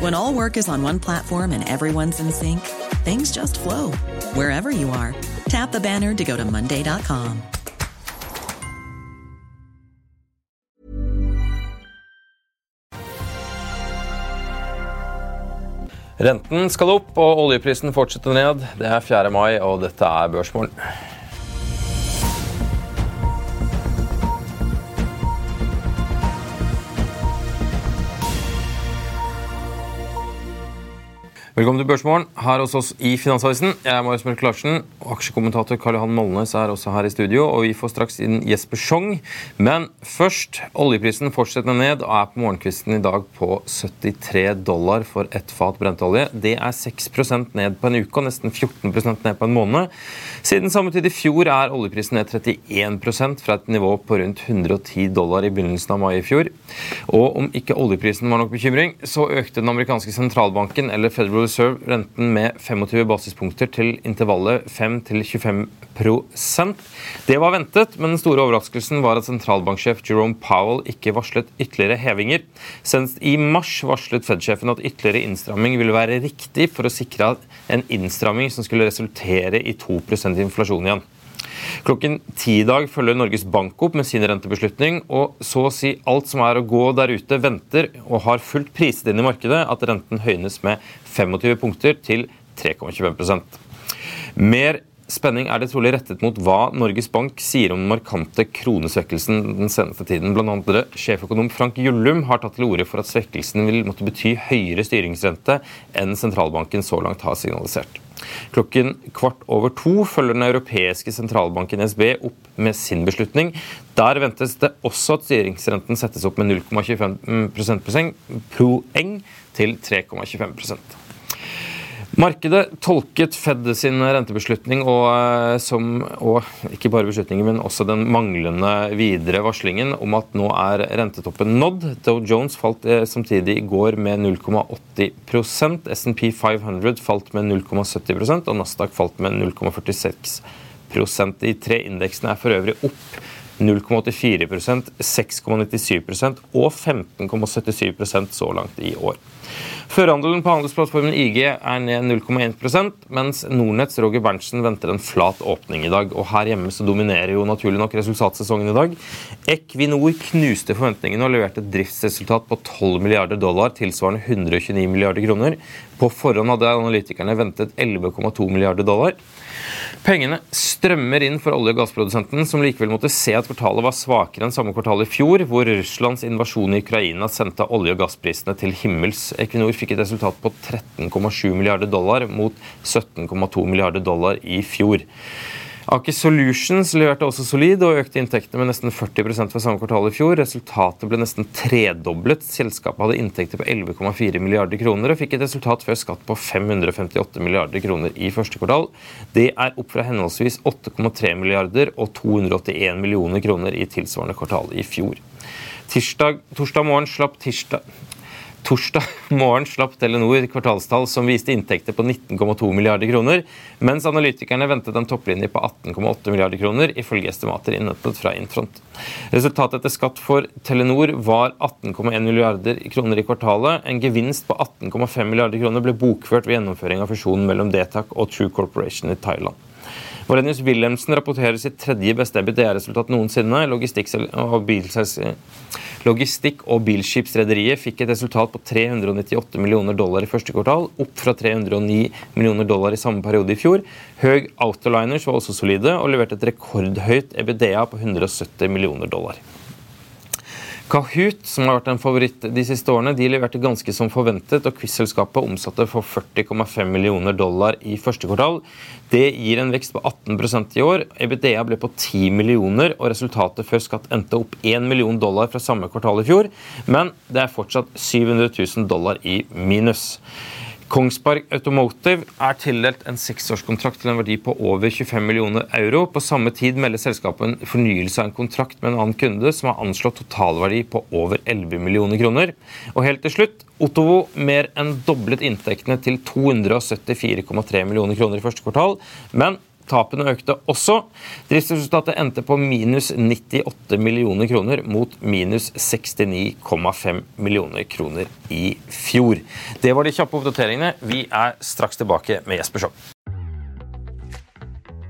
When all work is on one platform and everyone's in sync, things just flow wherever you are. Tap the banner to go to Monday.com. Renten skal opp, og oljeprisen fortsetter ned. Det er 4. mai, og dette er Børsmorgen. Velkommen til Børsmorgen her hos oss i Finansavisen. Jeg er Marius Mørk Larsen. Aksjekommentator Karl Johan Molnes er også her i studio. og Vi får straks inn Jesper Schjong. Men først, oljeprisen fortsetter ned og er på morgenkvisten i dag på 73 dollar for ett fat brentolje. Det er 6% ned på en uke og nesten 14% ned på en måned. Siden samme tid i fjor er oljeprisen ned 31% fra et nivå på rundt 110 dollar i begynnelsen av mai i fjor. Og om ikke oljeprisen var nok bekymring, så økte den amerikanske sentralbanken, eller Federal Reserve renten med 25 basispunkter til intervallet 5 25% Det var ventet, men den store overraskelsen var at sentralbanksjef Jerome Powell ikke varslet ytterligere hevinger. Senest i mars varslet Fed-sjefen at ytterligere innstramming ville være riktig for å sikre en innstramming som skulle resultere i 2% inflasjon igjen. Klokken ti i dag følger Norges Bank opp med sin rentebeslutning, og så å si alt som er å gå der ute, venter og har fullt priset inn i markedet at renten høynes med 25 punkter til 3,25. Mer spenning er det trolig rettet mot hva Norges Bank sier om den markante kronesvekkelsen den seneste tiden. Blant annet sjeføkonom Frank Jullum har tatt til orde for at svekkelsen vil måtte bety høyere styringsrente enn sentralbanken så langt har signalisert. Klokken kvart over to følger den europeiske sentralbanken SB opp med sin beslutning. Der ventes det også at styringsrenten settes opp med 0,25 prosentpoeng til 3,25 Markedet tolket Fed sin rentebeslutning og, eh, som, og ikke bare beslutningen, men også den manglende videre varslingen om at nå er rentetoppen nådd. Dow Jones falt eh, samtidig i går med 0,80% SMP 500 falt med 0,70% og Nasdaq falt med 0,46% De tre indeksene er for øvrig opp 0,84% 6,97% og 15,77% så langt i år. Førhandelen på handelsplattformen IG er ned 0,1% mens Nordnetts Roger Berntsen venter en flat åpning i dag. Og Her hjemme så dominerer jo naturlig nok resultatsesongen i dag. Equinor knuste forventningene og leverte et driftsresultat på 12 milliarder dollar, tilsvarende 129 milliarder kroner. På forhånd hadde analytikerne ventet 11,2 milliarder dollar. Pengene strømmer inn for olje- og gassprodusenten, som likevel måtte se at kvartalet var svakere enn samme kvartal i fjor, hvor Russlands invasjon i Ukraina sendte olje- og gassprisene til himmels. Equinor fikk et resultat på 13,7 milliarder dollar mot 17,2 milliarder dollar i fjor. Aker Solutions leverte også solid og økte inntektene med nesten 40 for samme kvartal i fjor. Resultatet ble nesten tredoblet. Selskapet hadde inntekter på 11,4 milliarder kroner og fikk et resultat før skatt på 558 milliarder kroner i første kvartal. Det er opp fra henholdsvis 8,3 milliarder og 281 millioner kroner i tilsvarende kvartal i fjor. Tirsdag, torsdag morgen slapp tirsdag, Torsdag morgen slapp Telenor kvartalstall som viste inntekter på 19,2 milliarder kroner, mens analytikerne ventet en topplinje på 18,8 milliarder kroner, ifølge estimater innhentet fra Infront. Resultatet etter skatt for Telenor var 18,1 milliarder kroner i kvartalet. En gevinst på 18,5 milliarder kroner ble bokført ved gjennomføring av fusjonen mellom Detac og True Corporation i Thailand. Valenius Wilhelmsen rapporterer sitt tredje beste EBITDA-resultat noensinne. Logistikk og, Logistikk og bilskipsrederiet fikk et resultat på 398 millioner dollar i første kvartal, opp fra 309 millioner dollar i samme periode i fjor. Høg Autoliners var også solide og leverte et rekordhøyt EBITDA på 170 millioner dollar. Kahoot, som har vært en favoritt de siste årene, de leverte ganske som forventet, og quiz-selskapet omsatte for 40,5 millioner dollar i første kvartal. Det gir en vekst på 18% i år. EBITDA ble på 10 millioner, og resultatet før skatt endte opp 1 million dollar fra samme kvartal i fjor, men det er fortsatt 700 000 dollar i minus. Kongsberg Automotive er tildelt en seksårskontrakt til en verdi på over 25 millioner euro. På samme tid melder selskapet en fornyelse av en kontrakt med en annen kunde som har anslått totalverdi på over 11 millioner kroner. Og helt til slutt, Ottovo mer enn doblet inntektene til 274,3 millioner kroner i første kvartal. men Tapene økte også. Driftsresultatet endte på minus 98 millioner kroner mot minus 69,5 millioner kroner i fjor. Det var de kjappe oppdateringene. Vi er straks tilbake med Jesper Schou.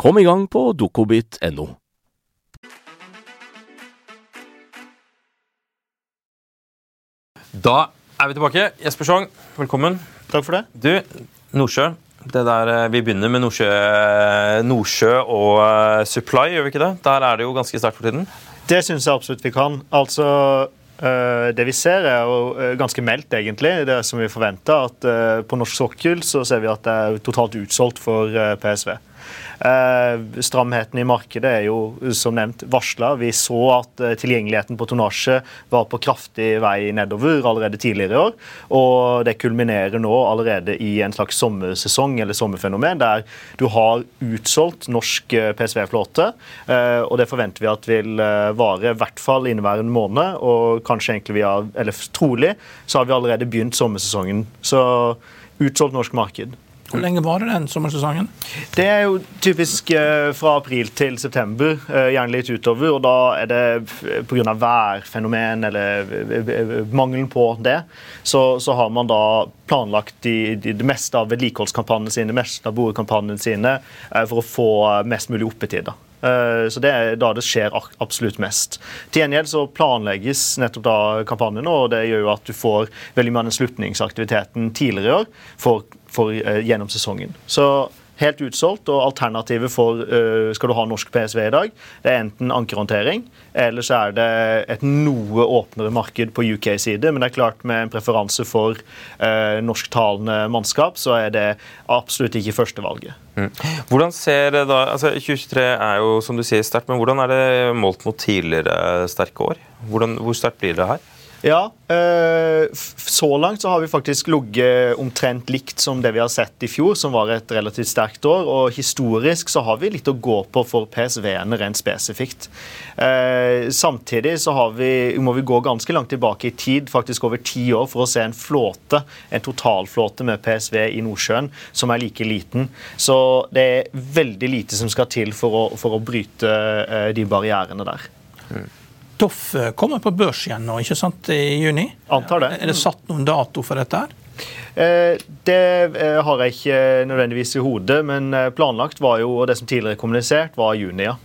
Kom i gang på dokobit.no. Da er vi tilbake. Jesper Schong, velkommen. Takk for det. Du, Nordsjø. Det der, eh, vi begynner med Nordsjø, Nordsjø og uh, Supply, gjør vi ikke det? Der er det jo ganske sterkt for tiden. Det syns jeg absolutt vi kan. Altså, Det vi ser, er jo ganske meldt, egentlig. Det som vi forventa. At På norsk sokkel så ser vi at det er totalt utsolgt for PSV. Eh, stramheten i markedet er jo som nevnt varsla. Vi så at eh, tilgjengeligheten på tonnasje var på kraftig vei nedover allerede tidligere i år. Og det kulminerer nå allerede i en slags sommersesong eller sommerfenomen der du har utsolgt norsk eh, PSV-flåte. Og det forventer vi at vil vare i hvert fall inneværende måned, og kanskje egentlig vi har, eller trolig så har vi allerede begynt sommersesongen. Så utsolgt norsk marked. Hvor lenge var det den sommersesongen? Det er jo typisk eh, fra april til september, eh, gjerne litt utover. Og da er det pga. værfenomen eller eh, mangelen på det, så, så har man da planlagt de, de, det meste av vedlikeholdskampanjene sine, det meste av borekampanjene sine, for å få mest mulig oppetid. da. Så Det er da det skjer absolutt mest. Til gjengjeld så planlegges nettopp da kampanjene, og det gjør jo at du får veldig mye av den slutningsaktiviteten tidligere i år for for, eh, gjennom sesongen. Så helt utsolgt. Og alternativet for uh, skal du ha norsk PSV i dag, det er enten ankerhåndtering, eller så er det et noe åpnere marked på UK-side. Men det er klart med en preferanse for uh, norsktalende mannskap, så er det absolutt ikke førstevalget. Mm. Hvordan ser det da, altså 2023 er jo som du sier sterkt, men hvordan er det målt mot tidligere sterke år? Hvordan, hvor sterkt blir det her? Ja, eh, så langt så har vi faktisk ligget omtrent likt som det vi har sett i fjor, som var et relativt sterkt år. Og historisk så har vi litt å gå på for PSV-ene rent spesifikt. Eh, samtidig så vi, må vi gå ganske langt tilbake i tid, faktisk over ti år, for å se en flåte, en totalflåte med PSV i Nordsjøen som er like liten. Så det er veldig lite som skal til for å, for å bryte eh, de barrierene der. Mm. Doff eh, kommer på børs igjen nå, ikke sant, i juni? Antar det. Er det satt noen dato for dette? her? Eh, det eh, har jeg ikke nødvendigvis i hodet, men planlagt var jo, og det som tidligere kommunisert, var juni. ja.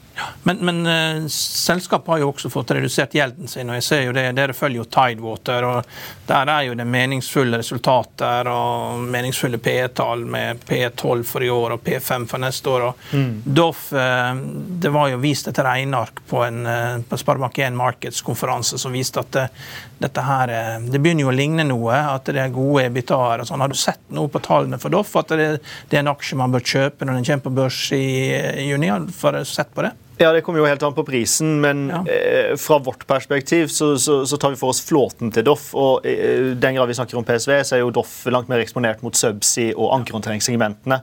Men, men uh, selskapet har jo også fått redusert gjelden sin. og jeg ser jo det, Dere følger jo Tidewater, og der er jo det meningsfulle resultater og meningsfulle P-tall med P12 for i år og P5 for neste år. og mm. Doff, uh, Det var jo vist et regneark på en uh, på Sparebank1 Markets-konferanse som viste at det, dette her, det begynner jo å ligne noe. At det er gode ebitaer. og sånn. Har du sett noe på tallene for Doff? At det, det, er en aksje man bør kjøpe når den kommer på børs i, i juni? Har du sett på det? Ja, Det kommer jo helt an på prisen, men ja. eh, fra vårt perspektiv så, så, så, tar vi for oss flåten til Doff. og eh, Den grad vi snakker om PSV, så er jo Doff langt mer eksponert mot subsea og ankerhåndteringssegmentene.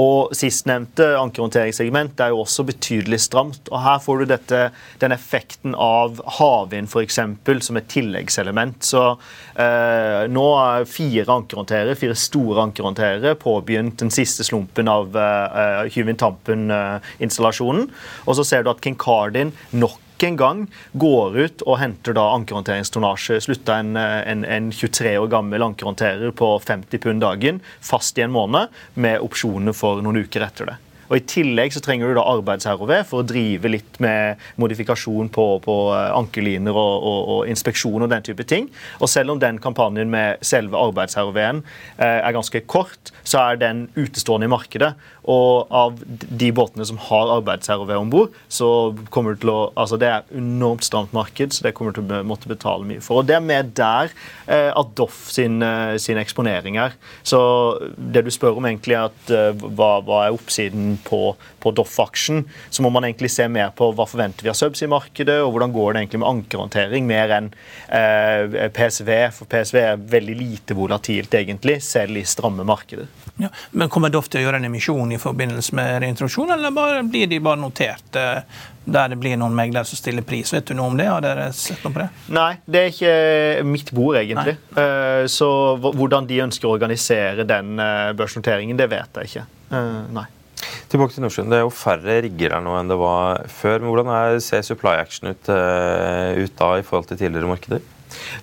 Og Sistnevnte ankerhåndteringssegment er jo også betydelig stramt. og Her får du dette, den effekten av havvind f.eks. som et tilleggselement. Så eh, Nå er fire ankerhåndterere, fire store ankerhåndterere påbegynt den siste slumpen av eh, Hywind Tampen-installasjonen. og så ser du at King Cardin nok en gang går ut og henter da ankerhåndteringstonnasje. Slutta en, en, en, 23 år gammel ankerhåndterer på 50 pund dagen, fast i en måned, med opsjoner for noen uker etter det. Og I tillegg så trenger du da arbeids-ROV for å drive litt med modifikasjon på, på ankeliner ankerliner og, og, og, inspeksjon og den type ting. Og selv om den kampanjen med selve arbeids-ROV-en eh, er ganske kort, så er den utestående i markedet. Og av de båtene som har arbeids-ROV om bord, så kommer det til å Altså det er enormt stramt marked, så det kommer du til å måtte betale mye for. Og det er med der eh, at Doff sin, eh, sin, eksponering er. Så det du spør om egentlig er at eh, hva, hva, er oppsiden på, på Doff-aksjen, så må man egentlig se mer på hva forventer vi av subs i markedet, og hvordan går det egentlig med ankerhåndtering, mer enn eh, PSV. For PSV er veldig lite volatilt, egentlig, selv i stramme markeder. Ja, men Kommer Doff til å gjøre en emisjon i forbindelse med reintroduksjon, eller bare, blir de bare notert eh, der det blir noen meglere som stiller pris? Vet du noe om det? Har dere sett noe på det? Nei, det er ikke mitt bord, egentlig. Nei. Eh, så hvordan de ønsker å organisere den eh, børsnoteringen, det vet jeg ikke. Nei. Tilbake til Nordsjøen. Det er jo færre rigger her nå enn det var før. men Hvordan er, ser supply action ut, ut da i forhold til tidligere markeder?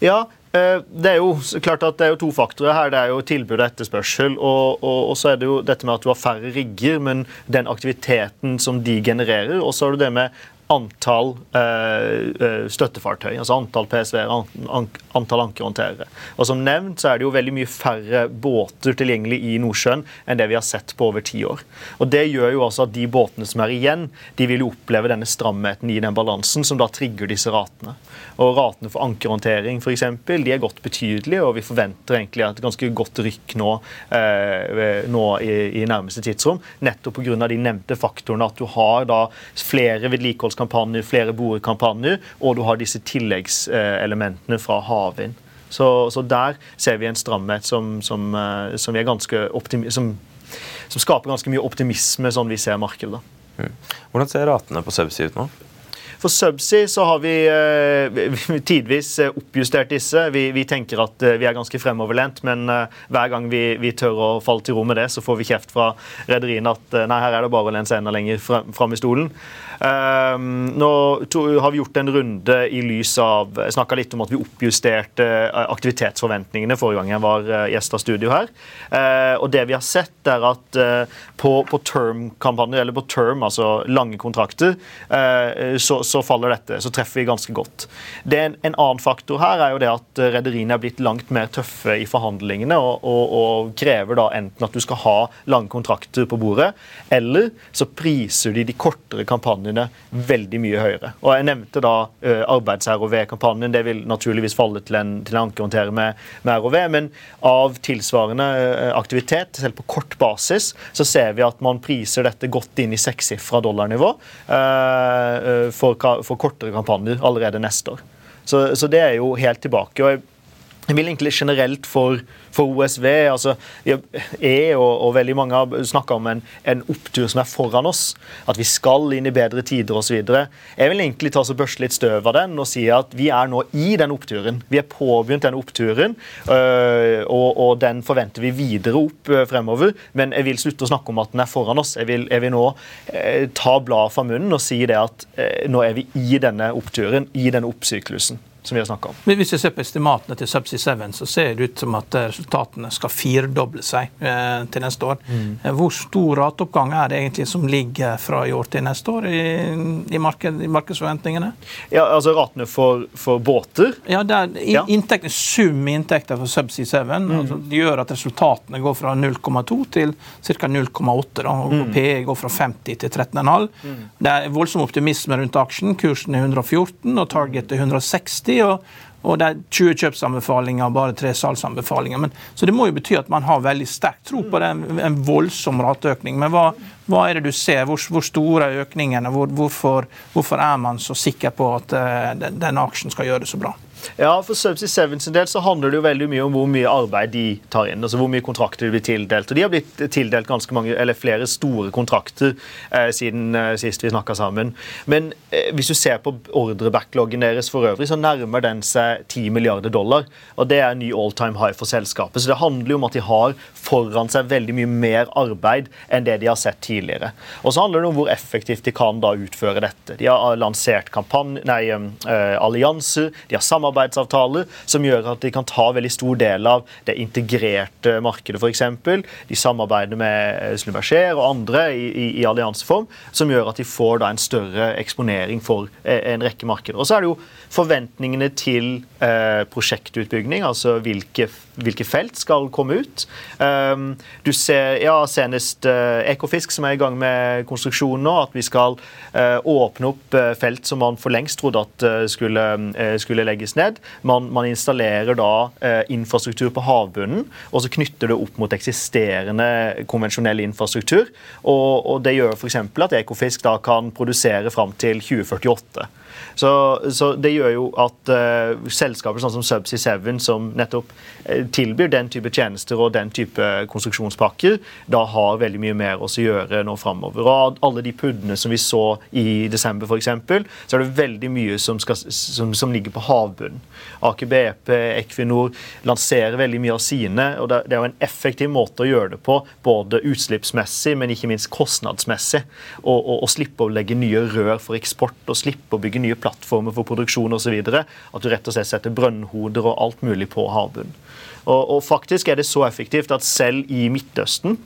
Ja, Eh, det er jo klart at det er jo to faktorer her. Det er jo tilbud og etterspørsel. Og, og, og, så er det jo dette med at du har færre rigger, men den aktiviteten som de genererer. Og så har du det med antall eh, eh støttefartøy, altså antall PSV-er, an, antall ankerhåndterere. Og Som nevnt så er det jo veldig mye færre båter tilgjengelig i Nordsjøen enn det vi har sett på over ti år. Og Det gjør jo altså at de båtene som er igjen, de vil jo oppleve denne stramheten i den balansen, som da trigger disse ratene. Og Ratene for ankerhåndtering eksempel, de er gått betydelig, og vi forventer egentlig et ganske godt rykk nå, eh, nå i, i, nærmeste tidsrom, nettopp pga. de nevnte faktorene. At du har da flere vedlikeholdskampanjer kampanjer, flere borekampanjer, og du har disse tilleggselementene fra havvind. Så, så, der ser vi en stramhet som, som, eh, som, som, som skaper ganske mye optimisme, sånn vi ser markedet. Mm. Hvordan ser ratene på Subsea ut nå? For Subsea så har vi eh, tidvis eh, oppjustert disse. Vi, vi, tenker at eh, vi er ganske fremoverlent, men eh, hver gang vi, vi, tør å falle til ro med det, så får vi kjeft fra rederiene at nei, her er det bare å lene seg enda lenger fram i stolen. Um, nå to, har vi gjort en runde i lys av snakka litt om at vi oppjusterte aktivitetsforventningene forrige gang jeg var gjest av studio her. Uh, og det vi har sett, er at uh, på, på term-kampanjer, eller på term, altså lange kontrakter, uh, så så, faller dette, så treffer vi ganske godt. En, en annen faktor her er jo det at rederiene er blitt langt mer tøffe i forhandlingene og, og, og, krever da enten at du skal ha lange kontrakter på bordet, eller så priser de de kortere kampanjene veldig mye høyere. Og Jeg nevnte da uh, arbeids-ROV-kampanjen. Det vil naturligvis falle til en, til en ankerhåndterer med, med ROV, men av tilsvarende uh, aktivitet, selv på kort basis, så ser vi at man priser dette godt inn i sekssifra dollarnivå uh, for, for, kortere kampanjer allerede neste år. Så, så, det er jo helt tilbake. og jeg jeg vil egentlig generelt for, for OSV altså Jeg og, og veldig mange har snakka om en, en, opptur som er foran oss. At vi skal inn i bedre tider osv. Jeg vil egentlig ta så børste litt støv av den og si at vi er nå i den oppturen. Vi er påbegynt den oppturen, øh, og, og, den forventer vi videre opp øh, fremover. Men jeg vil slutte å snakke om at den er foran oss. Jeg vil, jeg vil nå øh, ta bladet fra munnen og si det at nå er vi i denne oppturen, i denne oppsyklusen som vi har om. Men Hvis vi ser på estimatene til Subsea 7, så ser det ut som at eh, resultatene skal firedoble seg eh, til neste år. Mm. Eh, hvor stor rateoppgang er det egentlig som ligger fra i år til neste år i, i, marked, i markedsforventningene? Ja, altså Ratene for, for båter? Ja, det er ja. Inntekt, sum inntekter for Subsea 7 mm. altså, det gjør at resultatene går fra 0,2 til ca. 0,8. Og mm. PE går fra 50 til 13,5. Mm. Det er voldsom optimisme rundt aksjen. Kursen er 114 og target er 160 riktig. og og det er 20 kjøpsanbefalinger og bare tre salgsanbefalinger. Men, så det må jo bety at man har veldig sterk tro på det, en voldsom rateøkning. Men hva, hva, er det du ser? Hvor, hvor store er økningene? Hvor, hvorfor, hvorfor, er man så sikker på at uh, den aksjen skal gjøre det så bra? Ja, For Subsea 7 sin del så handler det jo veldig mye om hvor mye arbeid de tar inn. altså Hvor mye kontrakter de blir tildelt. Og De har blitt tildelt ganske mange, eller flere store kontrakter eh, siden eh, sist vi snakka sammen. Men eh, hvis du ser på ordrebackloggen deres for øvrig, så nærmer den seg 10 milliarder dollar. Og Det er en ny all time high for selskapet. Så det handler jo om at de har foran seg veldig mye mer arbeid enn det de har sett tidligere. Og så handler det om hvor effektivt de kan da utføre dette. De har lansert kampanje, nei, uh, allianser, de har samarbeid samarbeidsavtaler som gjør at de kan ta veldig stor del av det integrerte markedet, f.eks. De samarbeider med Slumberger og andre i, i, i, allianseform, som gjør at de får da en større eksponering for eh, en rekke markeder. Og så er det jo forventningene til eh, prosjektutbygging, altså hvilke, hvilke, felt skal komme ut. Um, du ser ja, senest eh, Ekofisk, som er i gang med konstruksjonen nå, at vi skal eh, åpne opp eh, felt som man for lengst trodde at skulle, skulle, legges ned. Man, man installerer da infrastruktur på havbunnen, og så knytter det opp mot eksisterende konvensjonell infrastruktur. Og, og det gjør f.eks. at Ekofisk da kan produsere fram til 2048. Så, så, det gjør jo at uh, selskaper sånn som Subsea 7, som nettopp uh, tilbyr den type tjenester og den type konstruksjonspakker, da har veldig mye mer å gjøre nå framover. Og alle de puddene som vi så i desember, f.eks., så er det veldig mye som, skal, som, som ligger på havbunnen. Aker BP, Equinor lanserer veldig mye av sine, og det, det er jo en effektiv måte å gjøre det på, både utslippsmessig, men ikke minst kostnadsmessig. Og, slippe å legge nye rør for eksport, og slippe å bygge nye plattformer for produksjon osv. At du rett og slett setter brønnhoder og alt mulig på havbunnen. Og, og faktisk er det så effektivt at selv i Midtøsten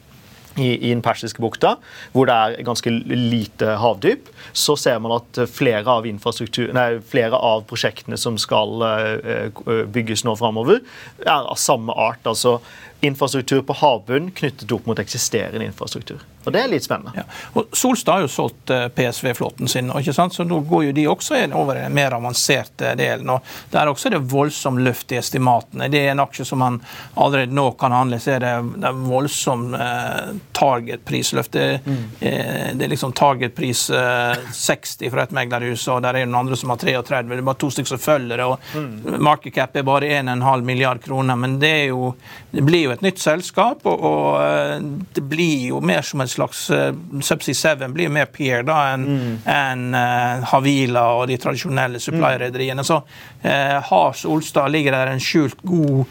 i, i den persiske bukta, hvor det er ganske lite havdyp, så ser man at flere av, nei, flere av prosjektene som skal uh, bygges nå framover, er av samme art. Altså infrastruktur på havbunnen knyttet opp mot eksisterende infrastruktur. Og Det er litt spennende. Ja. Og Solstad har jo solgt eh, PSV-flåten sin, ikke sant? så nå går jo de også over den mer avanserte delen. Og Der også er det voldsom løft i estimatene. Det er en aksje som man allerede nå kan handle, så er det, det er voldsom eh, target-prisløft. Det, mm. eh, det, er liksom target-pris eh, 60 fra et meglerhus, og der er noen andre som har 33. Det er bare to stykker som følger det. og mm. Market cap er bare 1,5 milliard kroner, men det, jo, det blir jo et nytt selskap, og, og eh, det blir jo mer som en slags uh, Subsea 7 blir mer peer da enn mm. en, uh, Havila og de tradisjonelle supply-rederiene. Så uh, har Solstad ligger der en skjult god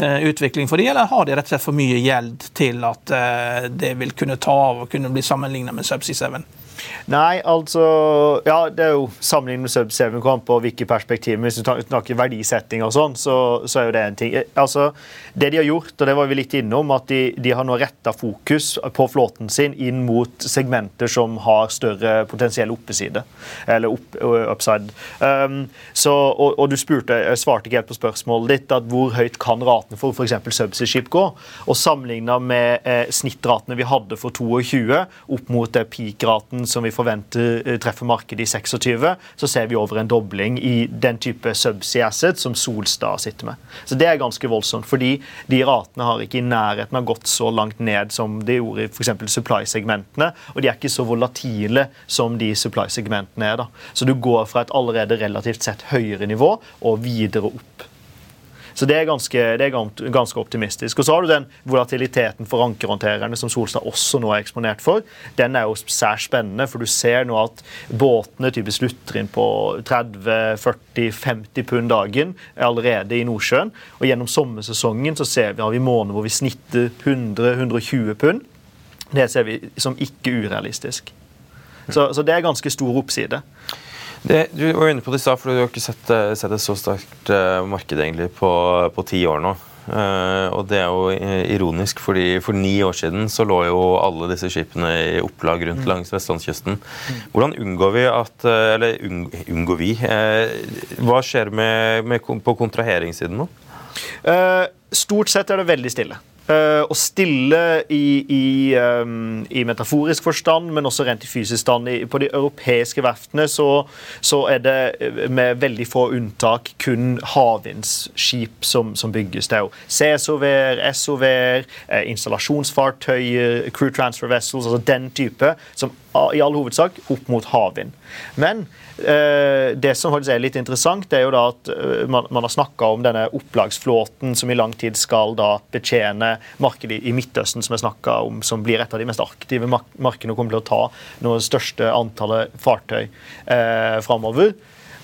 uh, utvikling for de, eller har de rett og slett for mye gjeld til at det vil kunne ta av og kunne bli sammenlignet med Subsea 7? Nei, altså Ja, det er jo sammenlignet med Sub 7 kom på hvilke perspektiv. Hvis du snakker verdisetting og sånn, så, så, er jo det en ting. Altså, Det de har gjort, og det var vi litt innom, at de, de har nå retta fokus på flåten sin inn mot segmenter som har større potensiell oppeside. Eller opp, upside. Um, så, og, og, du spurte, jeg svarte ikke helt på spørsmålet ditt, at hvor høyt kan ratene for f.eks. subsea-skip gå? Og Sammenligna med eh, snittratene vi hadde for 22, opp mot eh, peak-raten som vi forventer eh, treffer markedet i 26, så ser vi over en dobling i den type subsea asset som Solstad sitter med. Så Det er ganske voldsomt. fordi de ratene har ikke i nærheten av gått så langt ned som de gjorde i f.eks. supply-segmentene. Og de er ikke så volatile som de supply-segmentene er. da. Så du går fra et allerede relativt sett høyere nivå og videre opp. Så det er, ganske, det er ganske, optimistisk. Og så har du den volatiliteten for ankerhåndtererne som Solstad også nå er eksponert for. Den er jo særs spennende, for du ser nå at båtene typisk slutter inn på 30-40-50 pund dagen allerede i Nordsjøen. Og gjennom sommersesongen så ser vi, har vi måneder hvor vi snitter 100-120 pund. Det ser vi som ikke urealistisk. Så, så det er ganske stor oppside. Det, du var inne på det i stad, for du har ikke sett, eh, sett et så sterkt uh, marked egentlig på, på ti år nå. Uh, og det er jo ironisk, fordi for ni år siden så lå jo alle disse skipene i opplag rundt mm. langs vestlandskysten. Mm. Hvordan unngår vi at Eller unngår vi? Uh, hva skjer med, med, på kontraheringssiden nå? stort sett er det veldig stille. Og stille i, i, um, i, metaforisk forstand, men også rent i fysisk stand. På de europeiske verftene så, så, er det eh, med veldig få unntak kun havvindsskip som, som bygges. Det er jo CSOV-er, SOV-er, eh, installasjonsfartøyer, crew transfer vessels, altså den type, som i all hovedsak opp mot havvind. Men Eh, det som faktisk er litt interessant, det er jo da at eh, man, man har snakka om denne opplagsflåten som i lang tid skal da betjene markedet i Midtøsten, som jeg om, som blir et av de mest aktive markedene og kommer til å ta noe største antallet fartøy eh, framover.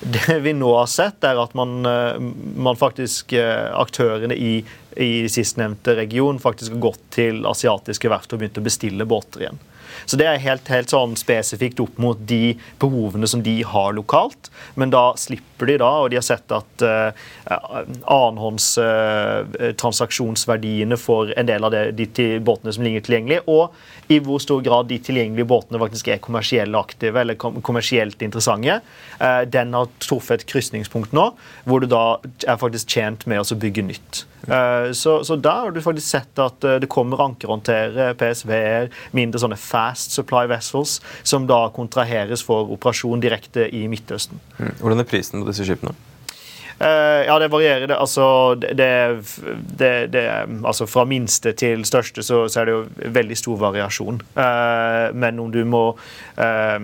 Det vi nå har sett, er at man, eh, man faktisk Aktørene i, i sistnevnte region faktisk har gått til asiatiske verft og begynt å bestille båter igjen. Så det er helt, helt sånn spesifikt opp mot de behovene som de har lokalt. Men da slipper de da, og de har sett at uh, annenhåndstransaksjonsverdiene uh, for en del av det, de båtene som ligger tilgjengelig, og i hvor stor grad de tilgjengelige båtene faktisk er kommersielt aktive eller kommersielt interessante, uh, den har truffet et krysningspunkt nå, hvor du da er faktisk tjent med å bygge nytt. Eh, så, så da har du faktisk sett at eh, det kommer ankerhåndtere, PSV-er, mindre sånne fast supply vessels, som da kontraheres for operasjon direkte i Midtøsten. Mm. Hvordan er prisen disse skipene? Uh, ja, det varierer. Det, altså, det, det, det, altså, fra minste til største så, så, er det jo veldig stor variasjon. Uh, men om du må uh,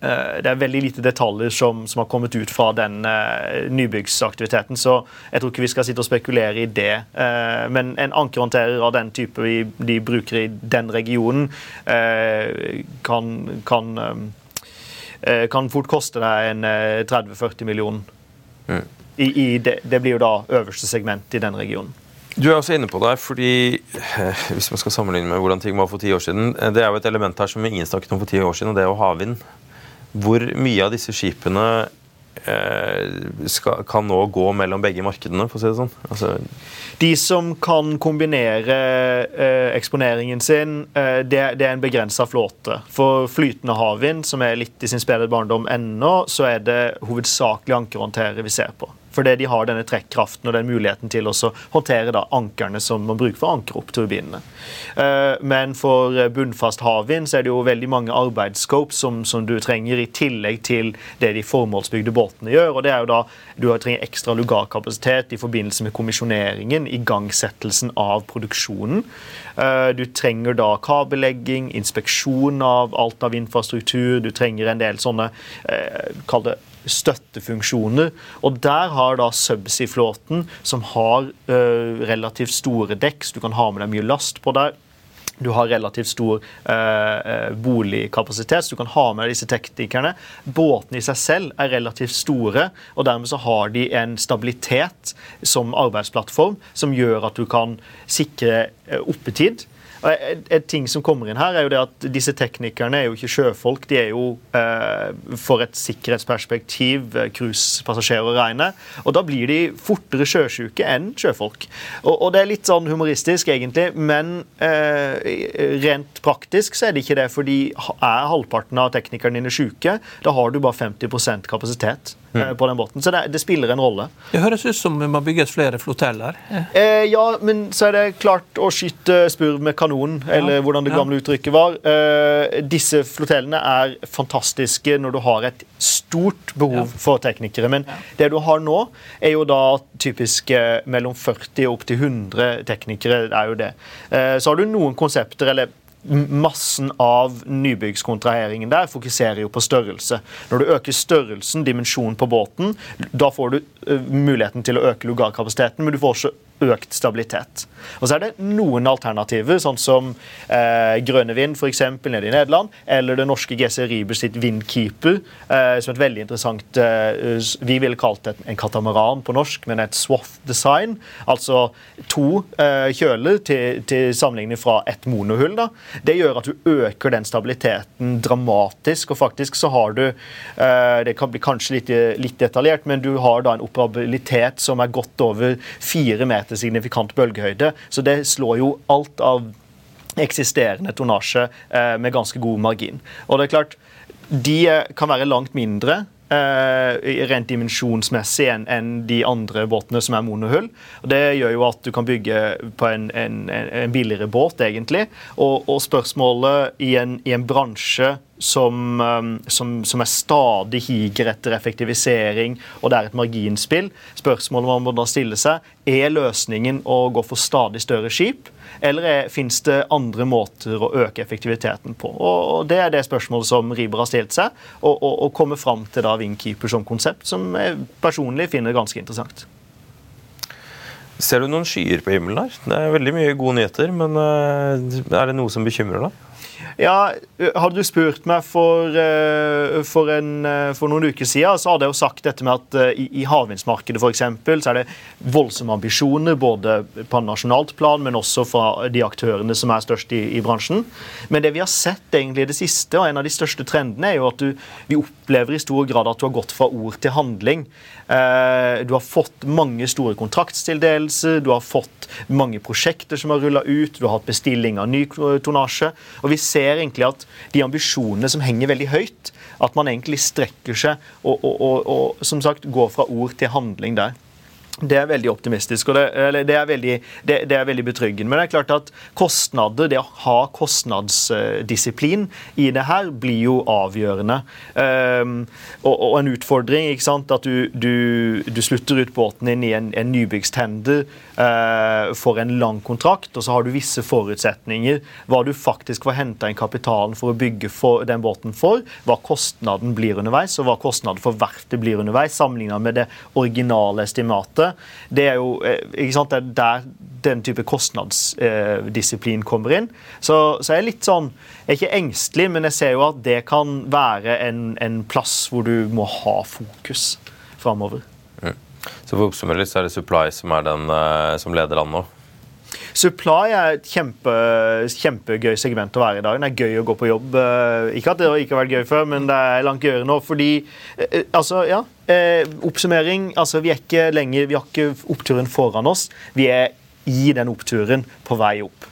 det er veldig lite detaljer som, som har kommet ut fra den nybyggsaktiviteten, så jeg tror ikke vi skal sitte og spekulere i det. Men en ankerhåndterer av den type vi, de bruker i den regionen, kan, kan, kan, fort koste deg en 30-40 millioner. Mm. I, i det, det, blir jo da øverste segment i den regionen. Du er også inne på det, fordi hvis man skal sammenligne med hvordan ting var for ti år siden Det er jo et element her som ingen snakket om for ti år siden, og det er jo havvind. Hvor mye av disse skipene eh, skal, kan nå gå mellom begge markedene, for å si det sånn? Altså de som kan kombinere eh, eksponeringen sin, eh, det, det, er en begrensa flåte. For flytende havvind, som er litt i sin spede barndom ennå, så er det hovedsakelig ankerhåndtere vi ser på. Fordi de har denne trekkraften og den muligheten til å håndtere da ankerne som man bruker for å ankre opp turbinene. Eh, men for bunnfast havvind er det jo veldig mange arbeidsscopes som, som, du trenger, i tillegg til det de formålsbygde båtene gjør. og det er jo da Du trenger ekstra lugarkapasitet i forbindelse med kommisjoneringen, igangsettelsen av produksjonen. Eh, du trenger da kabellegging, inspeksjon av alt av infrastruktur. Du trenger en del sånne eh, kall det støttefunksjoner. Og der har da Subsea-flåten, som har uh, relativt store dekk, så du kan ha med deg mye last på der. Du har relativt stor eh, boligkapasitet, så du kan ha med deg disse teknikerne. Båtene i seg selv er relativt store, og dermed så har de en stabilitet som arbeidsplattform som gjør at du kan sikre eh, oppetid Et, ting som kommer inn her, er jo det at disse teknikerne er jo ikke sjøfolk. De er jo eh, for et sikkerhetsperspektiv eh, cruisepassasjerer å regne. Og da blir de fortere sjøsjuke enn sjøfolk. Og, og, det er litt sånn humoristisk, egentlig, men eh, rent praktisk så er det ikke det. fordi er halvparten av teknikerne dine sjuke, da har du bare 50% kapasitet. Mm. Eh, på den båten. Så det, det, spiller en rolle. Det høres ut som det må bygges flere floteller. Eh, ja, men så er det klart å skyte spurv med kanon, eller ja. hvordan det gamle ja. uttrykket var. Eh, disse flotellene er fantastiske når du har et stort behov ja. for teknikere. Men det du har nå, er jo da typisk eh, mellom 40 og opptil 100 teknikere. er jo det. Eh, så har du noen konsepter, eller massen av nybyggskontraheringen der fokuserer jo på størrelse. Når du øker størrelsen, dimensjonen på båten, da får du uh, muligheten til å øke lugarkapasiteten, men du får også økt stabilitet. Og så er det noen alternativer, sånn som eh, Vind f.eks. nede i Nederland, eller det norske GC Riber sitt Windkeeper, eh, som et veldig interessant eh, Vi ville kalt det en katamaran på norsk, men et swath-design. Altså to eh, kjøler til, til, sammenligning fra ett monohull. Da. Det gjør at du øker den stabiliteten dramatisk, og faktisk så har du eh, Det kan bli kanskje litt, litt detaljert, men du har da en operabilitet som er godt over fire meter etter signifikant bølgehøyde. Så det slår jo alt av eksisterende tonnasje eh, med ganske god margin. Og det er klart, de kan være langt mindre eh, rent dimensjonsmessig enn en de andre båtene som er monohull. Og det gjør jo at du kan bygge på en, en, en billigere båt, egentlig. Og, og spørsmålet i en, i en bransje som, um, som, som, er stadig higer etter effektivisering, og det er et marginspill. Spørsmålet man må da stille seg, er løsningen å gå for stadig større skip? Eller fins det andre måter å øke effektiviteten på? Og Det er det spørsmålet som Riber har stilt seg, og, og, og kommer fram til da Wingkeeper som konsept, som jeg personlig finner ganske interessant. Ser du noen skyer på himmelen her? Det er veldig mye gode nyheter, men eh, er det noe som bekymrer deg? Ja, Hadde du spurt meg for, eh, for, en, eh, for, noen uker siden, så hadde jeg jo sagt dette med at eh, i, i havvindsmarkedet f.eks. så er det voldsomme ambisjoner både på nasjonalt plan, men også fra de aktørene som er størst i, i bransjen. Men det vi har sett egentlig i det siste, og en av de største trendene, er jo at du, vi opplever i stor grad at du har gått fra ord til handling. Du har fått mange store kontraktstildelser, du har fått mange prosjekter som har rulla ut, du har hatt bestilling av ny tonnasje. og vi ser egentlig at de ambisjonene som henger veldig høyt, at man egentlig strekker seg og, og, og, og som sagt går fra ord til handling der. Det er veldig optimistisk, og det, det, er veldig, det, det, er veldig, betryggende. Men det er klart at kostnader, det å ha kostnadsdisiplin i det her, blir jo avgjørende. Um, og, og, en utfordring ikke sant, at du, du, du slutter ut båten din i en, en nybyggstender uh, for en lang kontrakt, og så har du visse forutsetninger. Hva du faktisk får henta inn kapitalen for å bygge for, den båten for, hva kostnaden blir underveis, og hva kostnaden for verftet blir underveis, sammenlignet med det originale estimatet det er jo eh, sant, det er der den type kostnadsdisiplin kommer inn. Så, så jeg er litt sånn Jeg er ikke engstelig, men jeg ser jo at det kan være en, en plass hvor du må ha fokus framover. Mm. Så for å oppsummere litt, så er det Supply som er den uh, som leder an nå? Supply er et kjempe, kjempegøy segment å være i dag. Det er gøy å gå på jobb. Eh, ikke at det ikke har vært gøy før, men det er langt gøyere nå. Fordi eh, Altså, ja. Eh, oppsummering. Altså, vi er ikke lenger Vi har ikke oppturen foran oss. Vi er i den oppturen på vei opp.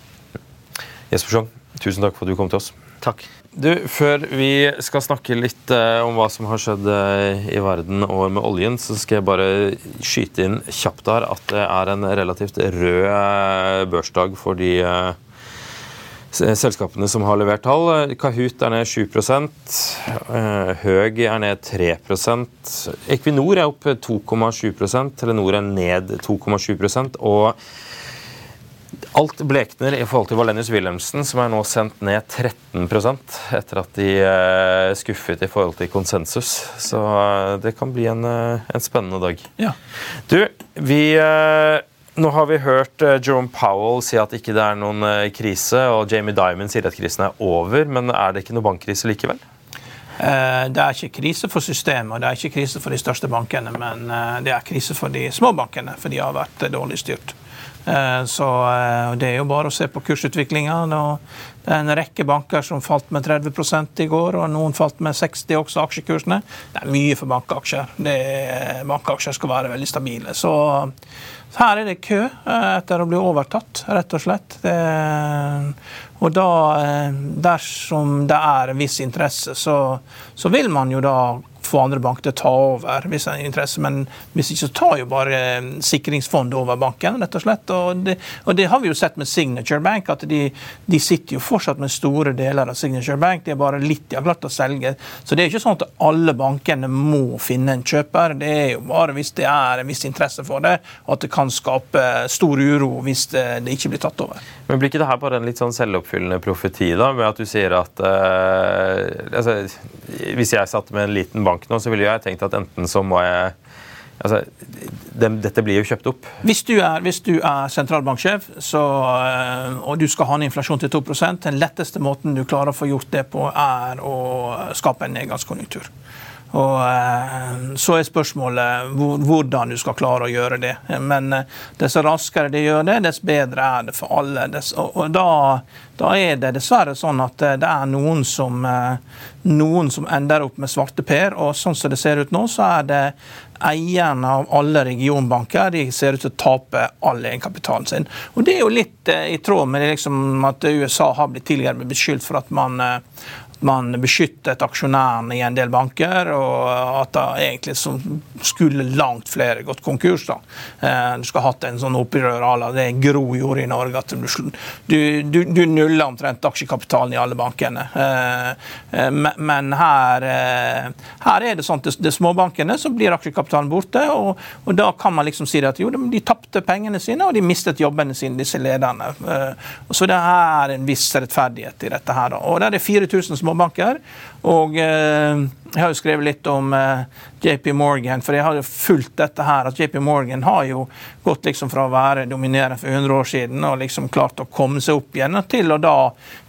Jesper Schjong, tusen takk for at du kom til oss. Takk. Du, Før vi skal snakke litt eh, om hva som har skjedd eh, i verden og med oljen, så skal jeg bare skyte inn kjapt her at det er en relativt rød eh, børsdag for de eh, selskapene som har levert tall. Kahoot er ned 7 eh, Høg er ned 3% Equinor er opp 2,7% Telenor er ned 2,7% og Alt blekner i forhold til Valenius Wilhelmsen, som er nå sendt ned 13% etter at de uh, skuffet i forhold til konsensus. Så uh, det kan bli en, uh, en spennende dag. Ja. Du, vi Nå har vi hørt Jerome Powell si at ikke det er noen krise, og Jamie Dimon sier at krisen er over, men er det ikke noe bankkrise likevel? Det er ikke krise for systemet og det er ikke krise for de største bankene, men det er krise for de små bankene, for de har vært dårlig styrt. Så Det er jo bare å se på kursutviklinga. Det er en rekke banker som falt med 30 i går, og noen falt med 60 også, aksjekursene. Det er mye for bankaksjer. bankaksjer skal være veldig stabile. Så her er det kø etter å bli overtatt, rett og slett. Det, og da, dersom det er en viss interesse, så, så vil man jo da få andre banker til å ta over hvis det er interesse. Men hvis ikke så tar jo bare eh, sikringsfondet over banken, rett og slett. Og det, og det, har vi jo sett med Signature Bank, at de, de, sitter jo fortsatt med store deler av Signature Bank. Det er bare litt de har klart å selge. Så det er ikke sånn at alle bankene må finne en kjøper. Det er jo bare hvis det er en viss interesse for det, og at det kan skape stor uro hvis det, det ikke blir tatt over. Men Blir ikke det her bare en litt sånn selvoppfyllende profeti, da, med at du sier at eh, altså, Hvis jeg satt med en liten bank nå, så ville jeg tenkt at enten så må jeg Altså, det, dette blir jo kjøpt opp. Hvis du er, hvis du er sentralbanksjef så, eh, og du skal ha en inflasjon til 2% den letteste måten du klarer å få gjort det på, er å skape en nedgangskonjunktur. Og eh, Så er spørsmålet hvordan du skal klare å gjøre det. Men eh, dess raskere de gjør det, dess bedre er det for alle. Og da, da er det dessverre sånn at eh, det er noen som, noen som ender opp med svarteper. Og sånn som det ser ut nå, så er det eierne av alle regionbanker de ser ut til å tape all egenkapitalen sin. Og Det er jo litt i tråd med liksom at USA har blitt tidligere beskyldt for at man man beskyttet aksjonærene i en del banker, og at da egentlig skulle langt flere gått konkurs. da. Eh, du skulle hatt en sånn opprør à la det Gro gjorde i Norge, at du, du, du, nuller omtrent aksjekapitalen i alle bankene. Eh, eh, men her, her er det sånn at det er småbankene som blir aksjekapitalen borte, og, og, da kan man liksom si at jo, de tapte pengene sine, og de mistet jobbene sine, disse lederne. Så det er en viss rettferdighet i dette her. da. Og der er 4000 små banker. Og eh, jeg har jo skrevet litt om eh, JP Morgan, for jeg har jo fulgt dette her. at JP Morgan har jo gått liksom fra å være dominerende for 100 år siden og liksom klart å komme seg opp igjen til å da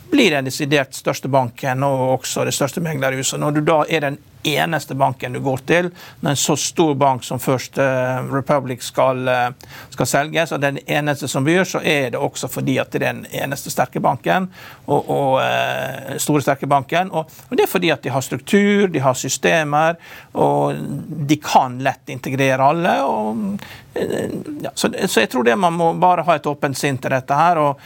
blir den desidert største banken og også det største meglerhuset. Når du da er den eneste banken du går til. Når en så stor bank som First uh, Republic skal, uh, skal selges, og den eneste som byr, så er det også fordi at det er den eneste sterke banken. og, og uh, store, sterke banken. Og, og, det er fordi at de har struktur, de har systemer, og de kan lett integrere alle. og ja, så, så, jeg tror det man må bare ha et åpent sinn til dette her. og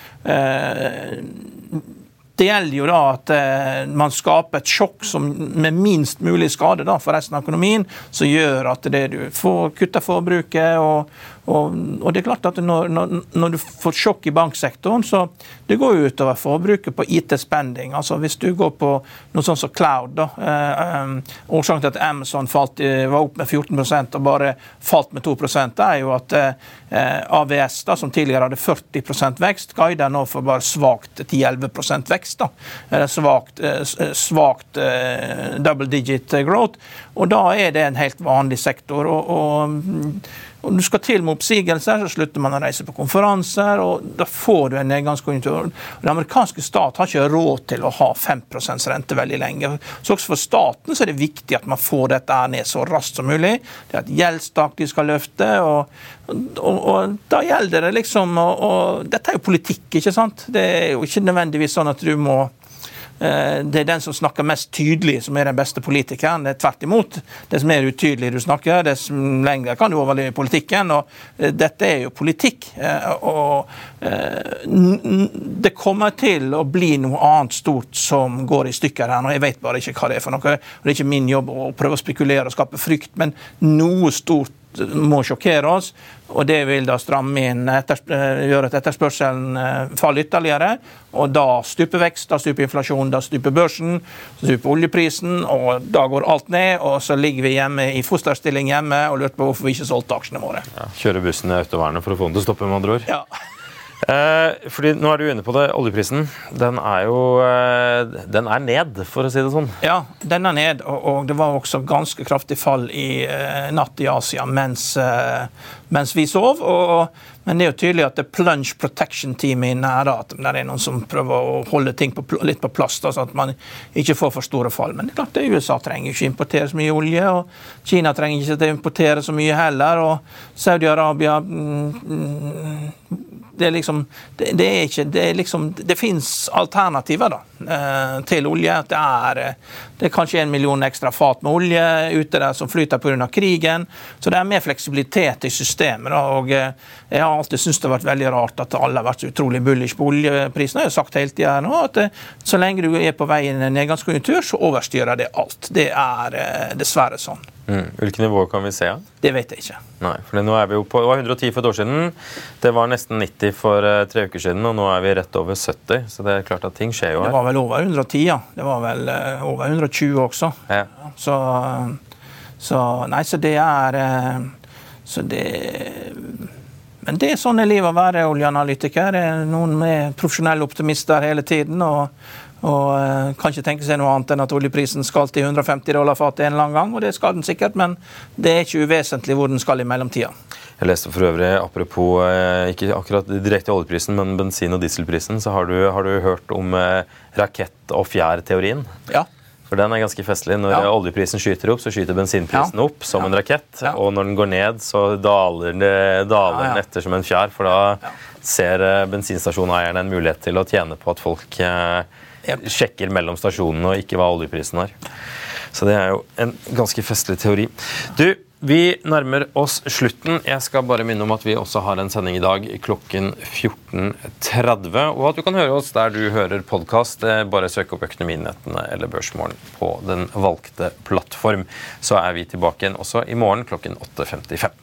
det gjelder jo da at eh, man skaper et sjokk som, med minst mulig skade da, for resten av økonomien, som gjør at det du får kutta forbruket. og, og, og, det er klart at når, når, du får sjokk i banksektoren, så det går jo utover forbruket på IT-spending. altså Hvis du går på noe sånt som cloud da, eh, eh, Årsaken til at Amazon falt, var opp med 14% og bare falt med 2 det er jo at eh, AVS, da, som tidligere hadde 40% vekst, guider nå for bare svakt 10-11 vekst vekst. da, Svakt, eh, eh, svakt eh, double digit growth. Og da er det en helt vanlig sektor. og, og og du skal til med oppsigelser, så slutter man å reise på konferanser, og da får du en nedgangskonjunktur. Den amerikanske stat har ikke råd til å ha 5% rente veldig lenge. Så også for staten så er det viktig at man får dette ned så raskt som mulig. Det er et gjeldstak de skal løfte, og, og, og da gjelder det liksom og, Dette er jo politikk, ikke sant? Det er jo ikke nødvendigvis sånn at du må det er den som snakker mest tydelig, som er den beste politikeren. Det er tvert imot. Dess mer utydelig du snakker, dess lenger kan du overleve i politikken. og eh, Dette er jo politikk. Eh, og det kommer til å bli noe annet stort som går i stykker her. og Jeg vet bare ikke hva det er for noe. Det er ikke min jobb å prøve å spekulere og skape frykt, men noe stort må sjokkere oss. Og det vil da stramme inn, eh, gjøre at etterspørselen eh, faller ytterligere. Og da stuper vekst, da stuper inflasjon, da stuper børsen, så stuper oljeprisen, og da går alt ned. Og så ligger vi hjemme i fosterstilling hjemme og lurer på hvorfor vi ikke solgte aksjene våre. Ja, kjøre bussen i autovernet for å få den til å stoppe, med andre ord. Ja. Eh, fordi Nå er du inne på det. Oljeprisen den er jo eh, den er ned, for å si det sånn. Ja, den er ned. Og, og det var også ganske kraftig fall i eh, natt i Asia mens, eh, mens vi sov. Og, men det er jo tydelig at det plunge protection-teamet i nære at det er noen som prøver å holde ting på, litt på plass, da, sånn at man ikke får for store fall. Men det er klart det USA trenger ikke importere så mye olje, og Kina trenger ikke importere så mye heller. og Saudi-Arabia mm, mm det, er liksom, det, det liksom, det fins alternativer da, eh, til olje. Det er, det er kanskje en million ekstra fat med olje ute der som flyter pga. krigen. Så det er mer fleksibilitet i systemet. Og Jeg har alltid syntes det har vært veldig rart at alle har vært så utrolig bullish på oljeprisen. Jeg har sagt hele tida nå at så lenge du er på vei inn i en nedgangskonjunktur, så overstyrer det alt. Det er dessverre sånn. Mm. Hvilke nivåer kan vi se? Det vet jeg ikke. Nei, for nå er vi jo på, Det var 110 for et år siden. Det var nesten 90 for tre uker siden, og nå er vi rett over 70. Så det er klart at ting skjer jo her. Det var vel over 110, ja. Det var vel over 120 også. Ja. Så, så, Nei, så det er uh, Så det Men det er sånn er livet å være oljeanalytiker. Noen med profesjonelle optimister hele tiden. og og uh, kan ikke tenke seg noe annet enn at oljeprisen skal til 150 dollar fatet en eller annen gang, og det skal den sikkert, men det er ikke uvesentlig hvor den skal i mellomtida. Jeg leste for øvrig, apropos eh, ikke akkurat direkte oljeprisen, men bensin- og dieselprisen, så har du, har du hørt om eh, rakett- og fjær-teorien? Ja. For den er ganske festlig. Når ja. oljeprisen skyter opp, så skyter bensinprisen ja. opp som ja. en rakett. Og når den går ned, så daler, det, daler den etter som en fjær. For da ser eh, bensinstasjoneierne en mulighet til å tjene på at folk eh, sjekker mellom stasjonene og ikke hva oljeprisen er. Så det er jo en ganske festlig teori. Du, vi nærmer oss slutten. Jeg skal bare minne om at vi også har en sending i dag klokken 14.30. Og at du kan høre oss der du hører podkast. Eh, bare søk opp Økonominyhetene eller Børsmorgen på den valgte plattform. Så er vi tilbake igjen også i morgen klokken 8.55.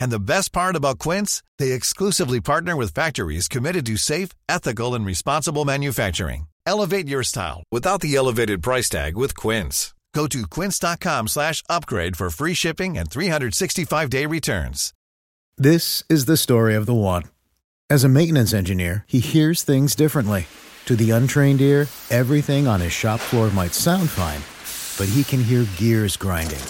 And the best part about Quince, they exclusively partner with factories committed to safe, ethical and responsible manufacturing. Elevate your style without the elevated price tag with Quince. Go to quince.com/upgrade for free shipping and 365-day returns. This is the story of the one. As a maintenance engineer, he hears things differently. To the untrained ear, everything on his shop floor might sound fine, but he can hear gears grinding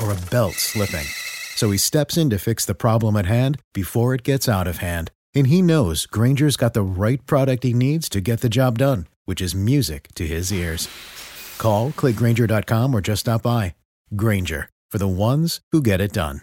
or a belt slipping. So he steps in to fix the problem at hand before it gets out of hand. And he knows Granger's got the right product he needs to get the job done, which is music to his ears. Call, clickgranger.com or just stop by. Granger, for the ones who get it done.